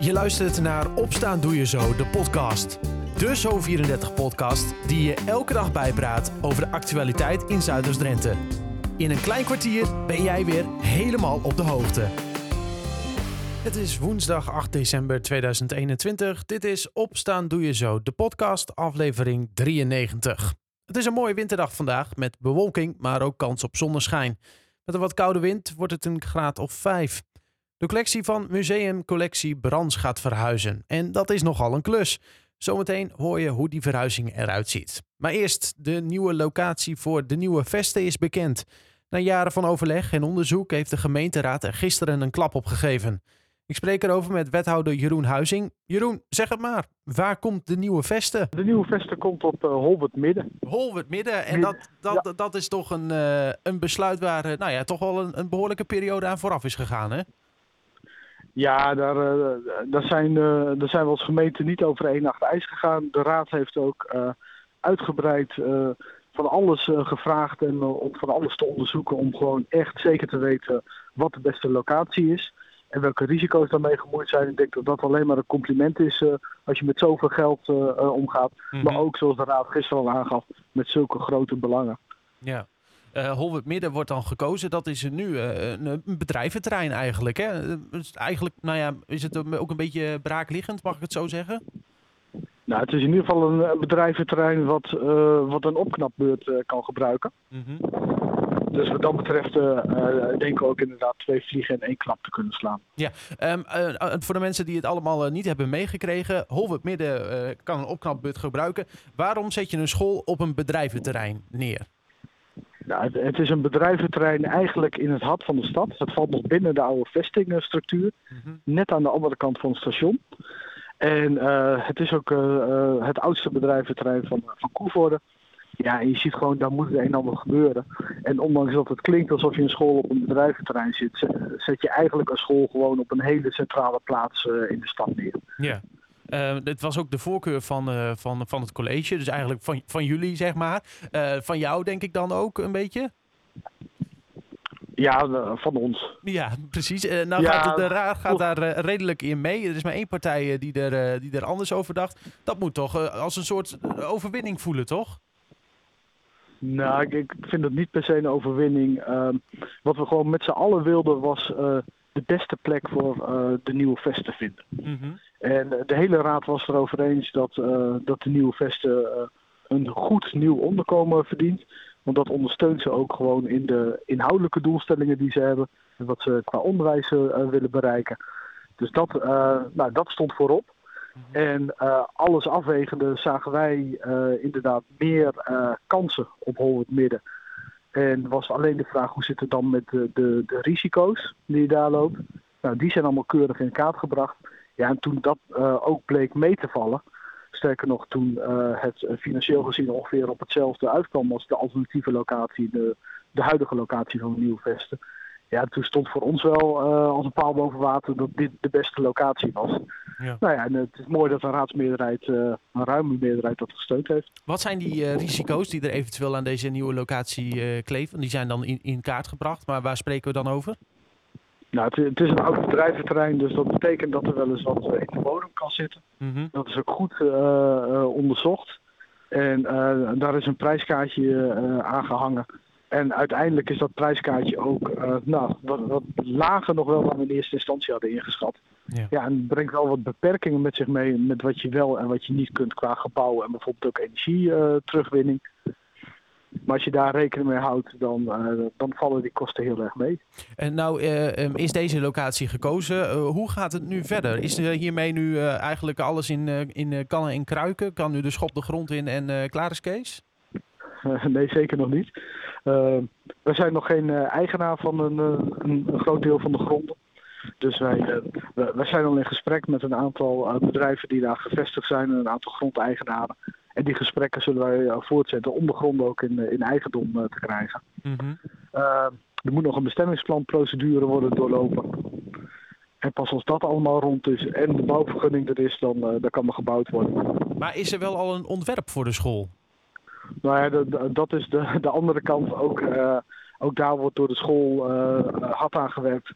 Je luistert naar Opstaan Doe Je Zo, de podcast. De Zo34-podcast die je elke dag bijpraat over de actualiteit in Zuiders-Drenthe. In een klein kwartier ben jij weer helemaal op de hoogte. Het is woensdag 8 december 2021. Dit is Opstaan Doe Je Zo, de podcast, aflevering 93. Het is een mooie winterdag vandaag met bewolking, maar ook kans op zonneschijn. Met een wat koude wind wordt het een graad of 5. De collectie van Museum Collectie Brands gaat verhuizen. En dat is nogal een klus. Zometeen hoor je hoe die verhuizing eruit ziet. Maar eerst, de nieuwe locatie voor de nieuwe vesten is bekend. Na jaren van overleg en onderzoek heeft de gemeenteraad er gisteren een klap op gegeven. Ik spreek erover met wethouder Jeroen Huizing. Jeroen, zeg het maar. Waar komt de nieuwe vesten? De nieuwe vesten komt op uh, Holwert Midden. Holwert Midden. En dat, dat, dat is toch een, uh, een besluit waar uh, nou ja, toch wel een, een behoorlijke periode aan vooraf is gegaan, hè? Ja, daar, daar, zijn, uh, daar zijn we als gemeente niet over één nacht ijs gegaan. De raad heeft ook uh, uitgebreid van alles gevraagd en om van alles te onderzoeken om gewoon echt zeker te weten wat de beste locatie is. En welke risico's daarmee gemoeid zijn. Ik denk dat dat alleen maar een compliment is als je met zoveel geld omgaat. Mm -hmm. Maar ook zoals de raad gisteren al aangaf, met zulke grote belangen. Ja. Uh, Holwert Midden wordt dan gekozen. Dat is nu uh, een, een bedrijventerrein eigenlijk. Hè? Dus eigenlijk, nou ja, is het ook een beetje braakliggend, mag ik het zo zeggen? Nou, het is in ieder geval een, een bedrijventerrein wat, uh, wat een opknapbeurt kan gebruiken. Mm -hmm. Dus wat dat betreft denken we ook inderdaad twee vliegen in één klap te kunnen slaan. Ja, um, voor de mensen die het allemaal niet hebben meegekregen. Holwert Midden kan een opknapbeurt gebruiken. Waarom zet je een school op een bedrijventerrein neer? Nou, het, is een bedrijventerrein eigenlijk in het hart van de stad. Het valt nog binnen de oude vestingstructuur. Mm -hmm. Net aan de andere kant van het station. En uh, het is ook uh, uh, het oudste bedrijventerrein van, van Koevoorde. Ja, en je ziet gewoon, daar moet het een en ander gebeuren. En ondanks dat het klinkt alsof je een school op een bedrijventerrein zit, zet je eigenlijk een school gewoon op een hele centrale plaats in de stad neer. Ja. Uh, dit was ook de voorkeur van, uh, van, van het college. Dus eigenlijk van, van jullie, zeg maar. Uh, van jou denk ik dan ook een beetje? Ja, van ons. Ja, precies. nou ja, gaat de, de raad gaat daar redelijk in mee. Er is maar één partij die, er, die er anders over dacht. Dat moet toch als een soort overwinning voelen, toch? Nou, ik, ik vind het niet per se een overwinning. Ehm, wat we gewoon met z'n allen wilden was de beste plek voor de nieuwe vest te vinden. Mm -hmm. En de hele raad was erover eens dat, uh, dat de nieuwe vesten uh, een goed nieuw onderkomen verdient. Want dat ondersteunt ze ook gewoon in de inhoudelijke doelstellingen die ze hebben. En wat ze qua onderwijs uh, willen bereiken. Dus dat, nou, dat stond voorop. En alles afwegende zagen wij inderdaad meer kansen op Holwert Midden. En was alleen de vraag hoe zit het dan met de, de, de risico's die je daar loopt. Nou, die zijn allemaal keurig in kaart gebracht. Ja, en toen dat uh, ook bleek mee te vallen, sterker nog, toen uh, het financieel gezien ongeveer op hetzelfde uitkwam als de alternatieve locatie, de, de huidige locatie van Nieuwvesten. Ja, toen stond voor ons wel als een paal boven water dat dit de beste locatie was. Ja. Nou ja, en het is mooi dat een raadsmeerderheid, een ruime meerderheid dat gesteund heeft. Wat zijn die risico's die er eventueel aan deze nieuwe locatie kleven? Die zijn dan in, in kaart gebracht, maar waar spreken we dan over? Nou, het, het, is een oud bedrijventerrein, dus dat betekent dat er wel eens wat in de bodem kan zitten. Mm -hmm. Dat is ook goed uh, uh, onderzocht. En uh, daar is een prijskaartje aangehangen. En uiteindelijk is dat prijskaartje ook nou, wat, wat, lager nog wel dan we in eerste instantie hadden ingeschat. Ja. ja, en het brengt wel wat beperkingen met zich mee met wat je wel en wat je niet kunt qua gebouwen en bijvoorbeeld ook energie-terugwinning. Maar als je daar rekening mee houdt, dan, uh, dan vallen die kosten heel erg mee. En nou uh, is deze locatie gekozen. Uh, hoe gaat het nu verder? Is er hiermee nu eigenlijk alles in, in kannen en kruiken? Kan nu de schop de grond in en klaar is Kees? nee, zeker nog niet. we zijn nog geen eigenaar van een, een, een, groot deel van de gronden. Dus wij, we, wij zijn al in gesprek met een aantal bedrijven die daar gevestigd zijn en een aantal grondeigenaren. En die gesprekken zullen wij voortzetten om de grond ook in, in eigendom te krijgen. Mm -hmm. uh, er moet nog een bestemmingsplanprocedure worden doorlopen. En pas als dat allemaal rond is en de bouwvergunning er is, dan, dan kan er gebouwd worden. Maar is er wel al een ontwerp voor de school? Nou ja, dat is de, de andere kant. Ook, uh, ook daar wordt door de school hard aan gewerkt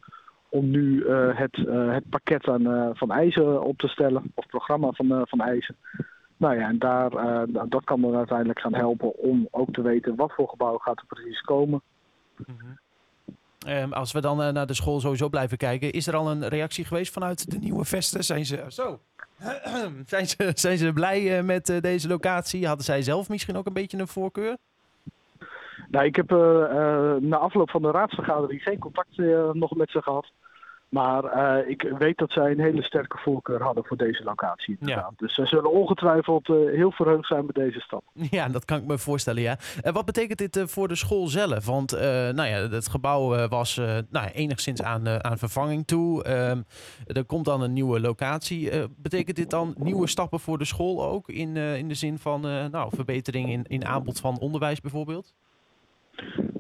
om nu het, het pakket aan, van eisen op te stellen, of programma van, van eisen. Nou ja, en daar, dat kan dan uiteindelijk gaan helpen om ook te weten wat voor gebouw gaat er precies komen. Mm Um, als we dan uh, naar de school sowieso blijven kijken, is er al een reactie geweest vanuit de nieuwe vesten? Zijn ze, zo. zijn, ze, zijn ze blij uh, met deze locatie? Hadden zij zelf misschien ook een beetje een voorkeur? Nou, ik heb na afloop van de raadsvergadering geen contact nog met ze gehad. Maar uh, ik weet dat zij een hele sterke voorkeur hadden voor deze locatie. Ja. Dus zij zullen ongetwijfeld uh, heel verheugd zijn met deze stap. Ja, dat kan ik me voorstellen, ja. En wat betekent dit uh, voor de school zelf? Want nou ja, het gebouw was nou, enigszins aan, aan vervanging toe. Ehm, er komt dan een nieuwe locatie. betekent dit dan nieuwe stappen voor de school ook? In, in de zin van nou, verbetering in, in aanbod van onderwijs bijvoorbeeld?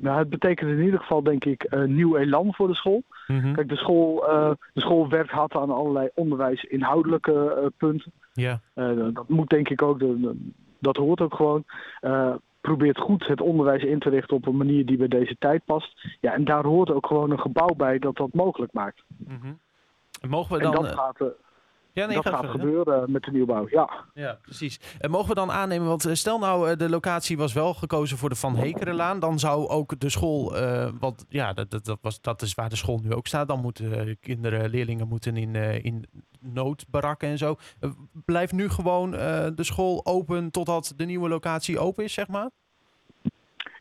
Nou, het betekent in ieder geval, denk ik, een nieuw elan voor de school. Mhm. Kijk, de school, uh, de school werkt hard aan allerlei onderwijs-inhoudelijke uh, punten. Ja. Dat moet denk ik ook, de, dat hoort ook gewoon. probeert goed het onderwijs in te richten op een manier die bij deze tijd past. Ja, en daar hoort ook gewoon een gebouw bij dat dat mogelijk maakt. Mm Mogen we dan... En dat gaat, ja, nee, dat gaat, gebeuren met de nieuwbouw, ja. Ja, precies. En mogen we dan aannemen, want eh, stel nou eh, de locatie was wel gekozen voor de Van Hekerenlaan, dan zou ook de school, uh, want ja, dat, dat, dat, was, dat is waar de school nu ook staat, dan moeten kinderen, leerlingen moeten in, uh, in noodbarakken en zo. blijft nu gewoon de school open totdat de nieuwe locatie open is, zeg maar?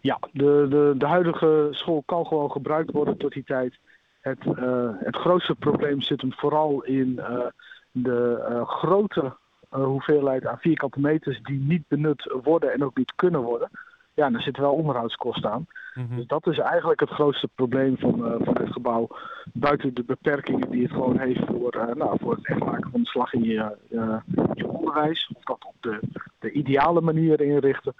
Ja, de, de, de huidige school kan gewoon gebruikt worden tot die tijd. Het, het grootste probleem zit hem vooral in de uh, grote uh, hoeveelheid aan vierkante meters die niet benut worden en ook niet kunnen worden. Ja, daar zitten wel onderhoudskosten aan. Mhm. Dus dat is eigenlijk het grootste probleem van, uh, van dit gebouw. Buiten de beperkingen die het gewoon heeft voor, nou, voor het echt maken van de slag in je, je onderwijs. Of dat op de, de ideale manier inrichten.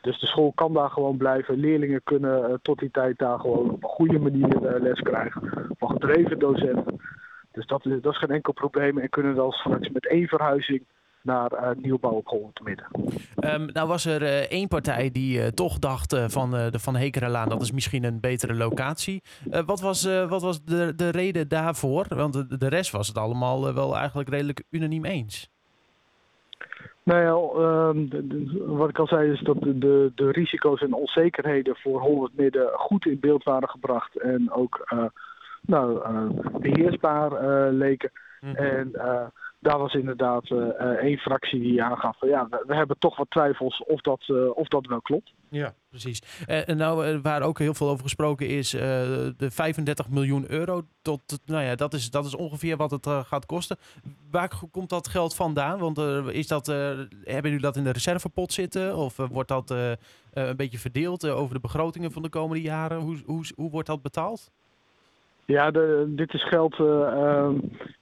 Dus de school kan daar gewoon blijven. Leerlingen kunnen tot die tijd daar gewoon op een goede manier les krijgen. Van gedreven docenten. Dus dat is, dat is geen enkel probleem en kunnen dan straks met één verhuizing naar uh, nieuwbouw op Holland midden. Um, nou was er uh, één partij die uh, toch dacht van de Van Hekerenlaan, dat is misschien een betere locatie. wat was, wat was de, de reden daarvoor? Want de, de rest was het allemaal wel eigenlijk redelijk unaniem eens. Nou ja, um, de, de, wat ik al zei is dat de, de, de risico's en onzekerheden voor Holland Midden goed in beeld waren gebracht. En ook nou, uh, beheersbaar uh, leken. Mhm. En uh, daar was inderdaad één fractie die aangaf van ja, we, we, hebben toch wat twijfels of dat, of dat wel klopt. Ja, precies. en nou, waar ook heel veel over gesproken is, de 35 miljoen euro, tot, nou ja, dat is, dat is ongeveer wat het gaat kosten. Waar komt dat geld vandaan? Want is dat, hebben jullie dat in de reservepot zitten? Of wordt dat een beetje verdeeld over de begrotingen van de komende jaren? Hoe, hoe, hoe wordt dat betaald? Ja, de, dit is geld. Uh,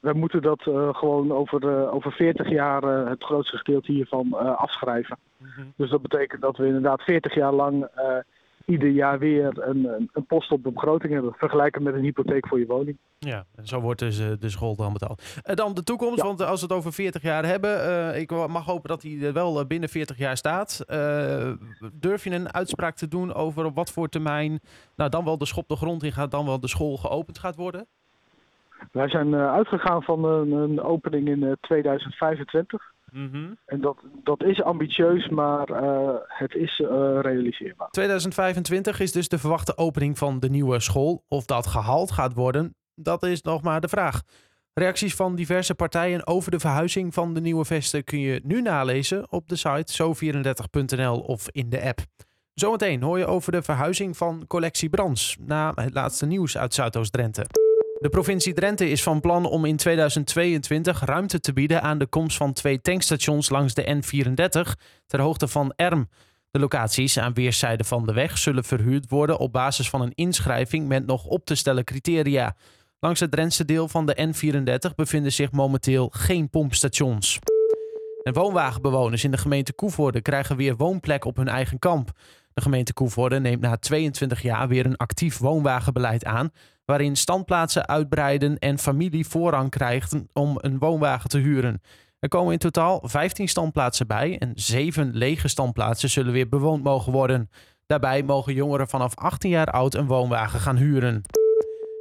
wij moeten dat uh, gewoon over, uh, over 40 jaar het grootste gedeelte hiervan afschrijven. Mm -hmm. Dus dat betekent dat we inderdaad 40 jaar lang ieder jaar weer een, een post op de begroting hebben. Vergelijken met een hypotheek voor je woning. Ja, en zo wordt dus de school dan betaald. Uh, dan de toekomst, want als we het over 40 jaar hebben, uh, ik mag hopen dat hij er wel binnen 40 jaar staat. Uh, durf je een uitspraak te doen over op wat voor termijn nou, dan wel de schop de grond in gaat, dan wel de school geopend gaat worden? Wij zijn uitgegaan van een, een opening in 2025. Mm En dat, dat is ambitieus, maar uh, het is uh, realiseerbaar. 2025 is dus de verwachte opening van de nieuwe school. Of dat gehaald gaat worden, dat is nog maar de vraag. Reacties van diverse partijen over de verhuizing van de nieuwe vesten kun je nu nalezen op de site zo34.nl of in de app. Zometeen hoor je over de verhuizing van collectie Brands na het laatste nieuws uit Zuidoost-Drenthe. De provincie Drenthe is van plan om in 2022 ruimte te bieden aan de komst van twee tankstations langs de N34 ter hoogte van Erm. De locaties aan weerszijden van de weg zullen verhuurd worden op basis van een inschrijving met nog op te stellen criteria. Langs het Drentse deel van de N34 bevinden zich momenteel geen pompstations. En woonwagenbewoners in de gemeente Koevoorde krijgen weer woonplek op hun eigen kamp. De gemeente Koevoorde neemt na 22 jaar weer een actief woonwagenbeleid aan, waarin standplaatsen uitbreiden en familie voorrang krijgt om een woonwagen te huren. Er komen in totaal 15 standplaatsen bij en 7 lege standplaatsen zullen weer bewoond mogen worden. Daarbij mogen jongeren vanaf 18 jaar oud een woonwagen gaan huren.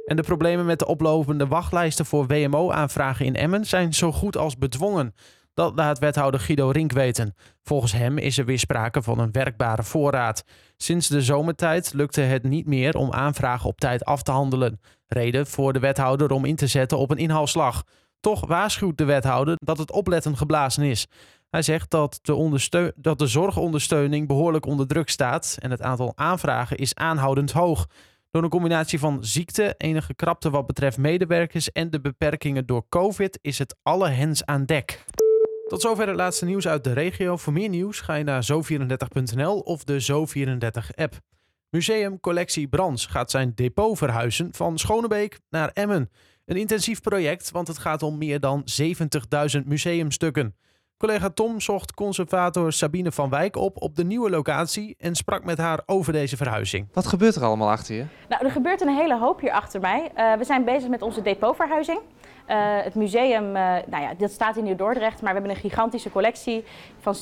En de problemen met de oplopende wachtlijsten voor WMO-aanvragen in Emmen zijn zo goed als bedwongen. Dat laat wethouder Guido Rink weten. Volgens hem is er weer sprake van een werkbare voorraad. Sinds de zomertijd lukte het niet meer om aanvragen op tijd af te handelen. Reden voor de wethouder om in te zetten op een inhaalslag. Toch waarschuwt de wethouder dat het opletten geblazen is. Hij zegt dat de, dat de zorgondersteuning behoorlijk onder druk staat en het aantal aanvragen is aanhoudend hoog. Door een combinatie van ziekte, enige krapte wat betreft medewerkers en de beperkingen door COVID is het alle hens aan dek. Tot zover het laatste nieuws uit de regio. Voor meer nieuws ga je naar zo34.nl of de Zo34-app. Museum Collectie Brans gaat zijn depot verhuizen van Schonebeek naar Emmen. Een intensief project, want het gaat om meer dan 70.000 museumstukken. Collega Tom zocht conservator Sabine van Wijk op op de nieuwe locatie en sprak met haar over deze verhuizing. Wat gebeurt er allemaal achter je? Nou, er gebeurt een hele hoop hier achter mij. Uh, we zijn bezig met onze depotverhuizing. Uh, het museum, uh, nou ja, dat staat in Nieuw-Dordrecht, maar we hebben een gigantische collectie van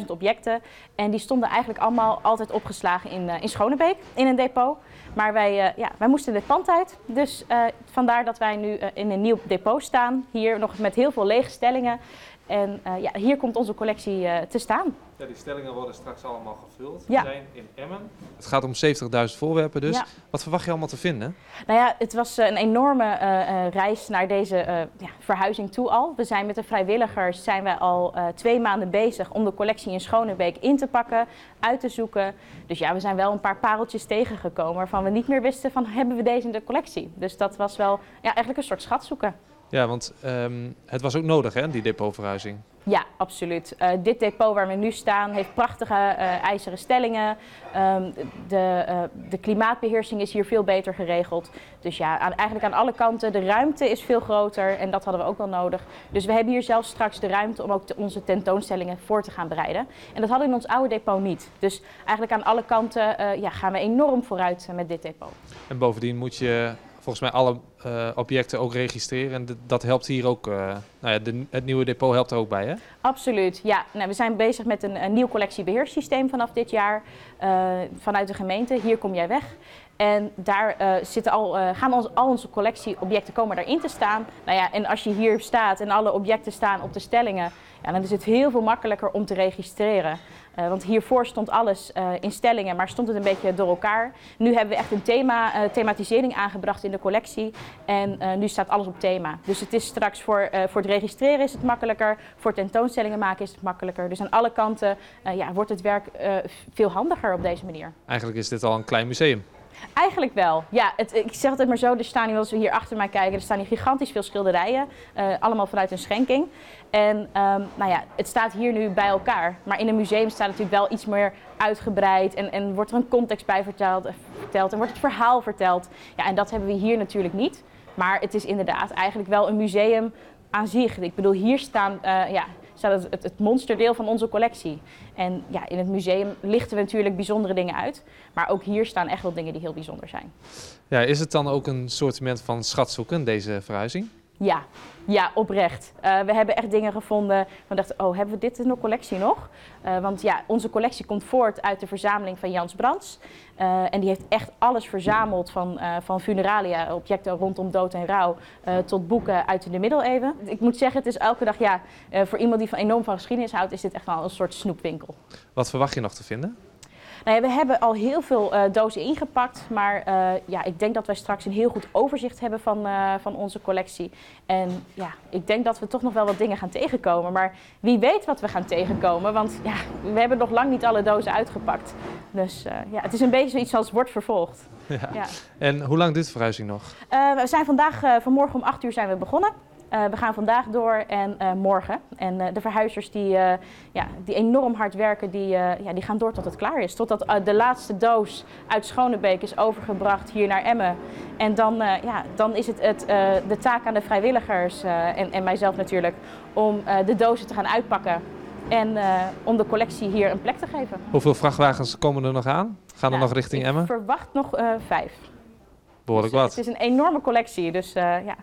70.000 objecten. En die stonden eigenlijk allemaal altijd opgeslagen in, in Schonebeek, in een depot. Maar wij, ja, wij moesten dit pand uit, dus vandaar dat wij nu in een nieuw depot staan. Hier nog met heel veel lege stellingen. En uh, ja, hier komt onze collectie uh, te staan. Ja, die stellingen worden straks allemaal gevuld. Ja. We zijn in Emmen. Het gaat om 70.000 voorwerpen dus. Ja. Wat verwacht je allemaal te vinden? Nou ja, het was een enorme uh, reis naar deze ja, verhuizing toe al. We zijn met de vrijwilligers zijn we al twee maanden bezig om de collectie in Schonebeek in te pakken, uit te zoeken. Dus ja, we zijn wel een paar pareltjes tegengekomen waarvan we niet meer wisten van hebben we deze in de collectie. Dus dat was wel ja, eigenlijk een soort schat zoeken. Ja, want um, het was ook nodig, hè, die depotverhuizing? Ja, absoluut. Uh, dit depot waar we nu staan heeft prachtige uh, ijzeren stellingen. Um, de, uh, de, klimaatbeheersing is hier veel beter geregeld. Dus ja, aan, eigenlijk aan alle kanten. De ruimte is veel groter en dat hadden we ook wel nodig. Dus we hebben hier zelfs straks de ruimte om ook onze tentoonstellingen voor te gaan bereiden. En dat hadden we in ons oude depot niet. Dus eigenlijk aan alle kanten ja, gaan we enorm vooruit met dit depot. En bovendien moet je volgens mij alle uh, objecten ook registreren. En dat helpt hier ook, uh, nou ja, het nieuwe depot helpt er ook bij, hè? Absoluut, ja. Nou, we zijn bezig met een, nieuw collectiebeheerssysteem vanaf dit jaar uh, vanuit de gemeente. Hier kom jij weg. En daar zitten al, gaan ons, al onze collectieobjecten komen daarin te staan. Nou ja, en als je hier staat en alle objecten staan op de stellingen, ja, dan is het heel veel makkelijker om te registreren. Uh, want hiervoor stond alles in stellingen, maar stond het een beetje door elkaar. Nu hebben we echt een thema, thematisering aangebracht in de collectie. En nu staat alles op thema. Dus het is straks voor, voor het registreren is het makkelijker. Voor tentoonstellingen maken is het makkelijker. Dus aan alle kanten ja, wordt het werk veel handiger op deze manier. Eigenlijk is dit al een klein museum. Eigenlijk wel. Ja, het, ik zeg het maar zo. Er staan als we hier achter mij kijken, er staan hier gigantisch veel schilderijen. Uh, allemaal vanuit een schenking. En um, nou ja, het staat hier nu bij elkaar. Maar in een museum staat het natuurlijk wel iets meer uitgebreid. En, en wordt er een context bij verteld, verteld en wordt het verhaal verteld. Ja, en dat hebben we hier natuurlijk niet. Maar het is inderdaad eigenlijk wel een museum aan zich. Ik bedoel, hier staan uh, ja, staat het, het, monsterdeel van onze collectie. En ja, in het museum lichten we natuurlijk bijzondere dingen uit. Maar ook hier staan echt wel dingen die heel bijzonder zijn. Ja, is het dan ook een soort van schatzoeken, deze verhuizing? Ja, ja, oprecht. Uh, we hebben echt dingen gevonden. We dachten, oh, hebben we dit in de collectie nog? Uh, want ja, onze collectie komt voort uit de verzameling van Jans Brands. Uh, en die heeft echt alles verzameld van, van funeralia, objecten rondom dood en rouw, tot boeken uit de middeleeuwen. Ik moet zeggen, het is elke dag, ja, voor iemand die van enorm van geschiedenis houdt, is dit echt wel een soort snoepwinkel. Wat verwacht je nog te vinden? Nou ja, we hebben al heel veel uh, dozen ingepakt, maar uh, ja, ik denk dat wij straks een heel goed overzicht hebben van, uh, van onze collectie. En ja, ik denk dat we toch nog wel wat dingen gaan tegenkomen. Maar wie weet wat we gaan tegenkomen, want ja, we hebben nog lang niet alle dozen uitgepakt. Dus ja, het is een beetje zoiets als wordt vervolgd. Ja. ja. En hoe lang duurt de verhuizing nog? we zijn vandaag, vanmorgen om 8 uur zijn we begonnen. Uh, we gaan vandaag door en uh, morgen. En uh, de verhuizers die, ja, die enorm hard werken, die, ja, die gaan door tot het klaar is. Totdat de laatste doos uit Schonebeek is overgebracht hier naar Emmen. En dan, ja, dan is het, het de taak aan de vrijwilligers en, en mijzelf natuurlijk om de dozen te gaan uitpakken. En om de collectie hier een plek te geven. Hoeveel vrachtwagens komen er nog aan? Gaan er nog richting Emmen? Ik verwacht nog vijf. Behoorlijk dus, wat. Het is een enorme collectie, dus ja...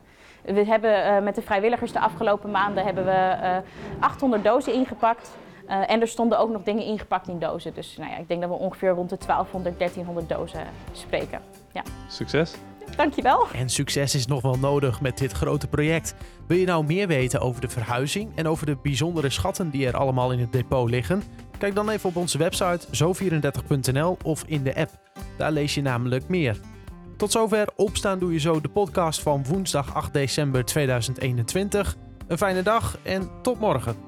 We hebben uh, met de vrijwilligers de afgelopen maanden hebben we uh, eh, 800 dozen ingepakt. Uh, en er stonden ook nog dingen ingepakt in dozen. Dus nou ja, ik denk dat we ongeveer rond de 1200, 1300 dozen spreken. Ja. Succes. Dankjewel. En succes is nog wel nodig met dit grote project. Wil je nou meer weten over de verhuizing en over de bijzondere schatten die er allemaal in het depot liggen? Kijk dan even op onze website zo34.nl of in de app. Daar lees je namelijk meer. Tot zover Opstaan Doe Je Zo, de podcast van woensdag 8 december 2021. Een fijne dag en tot morgen.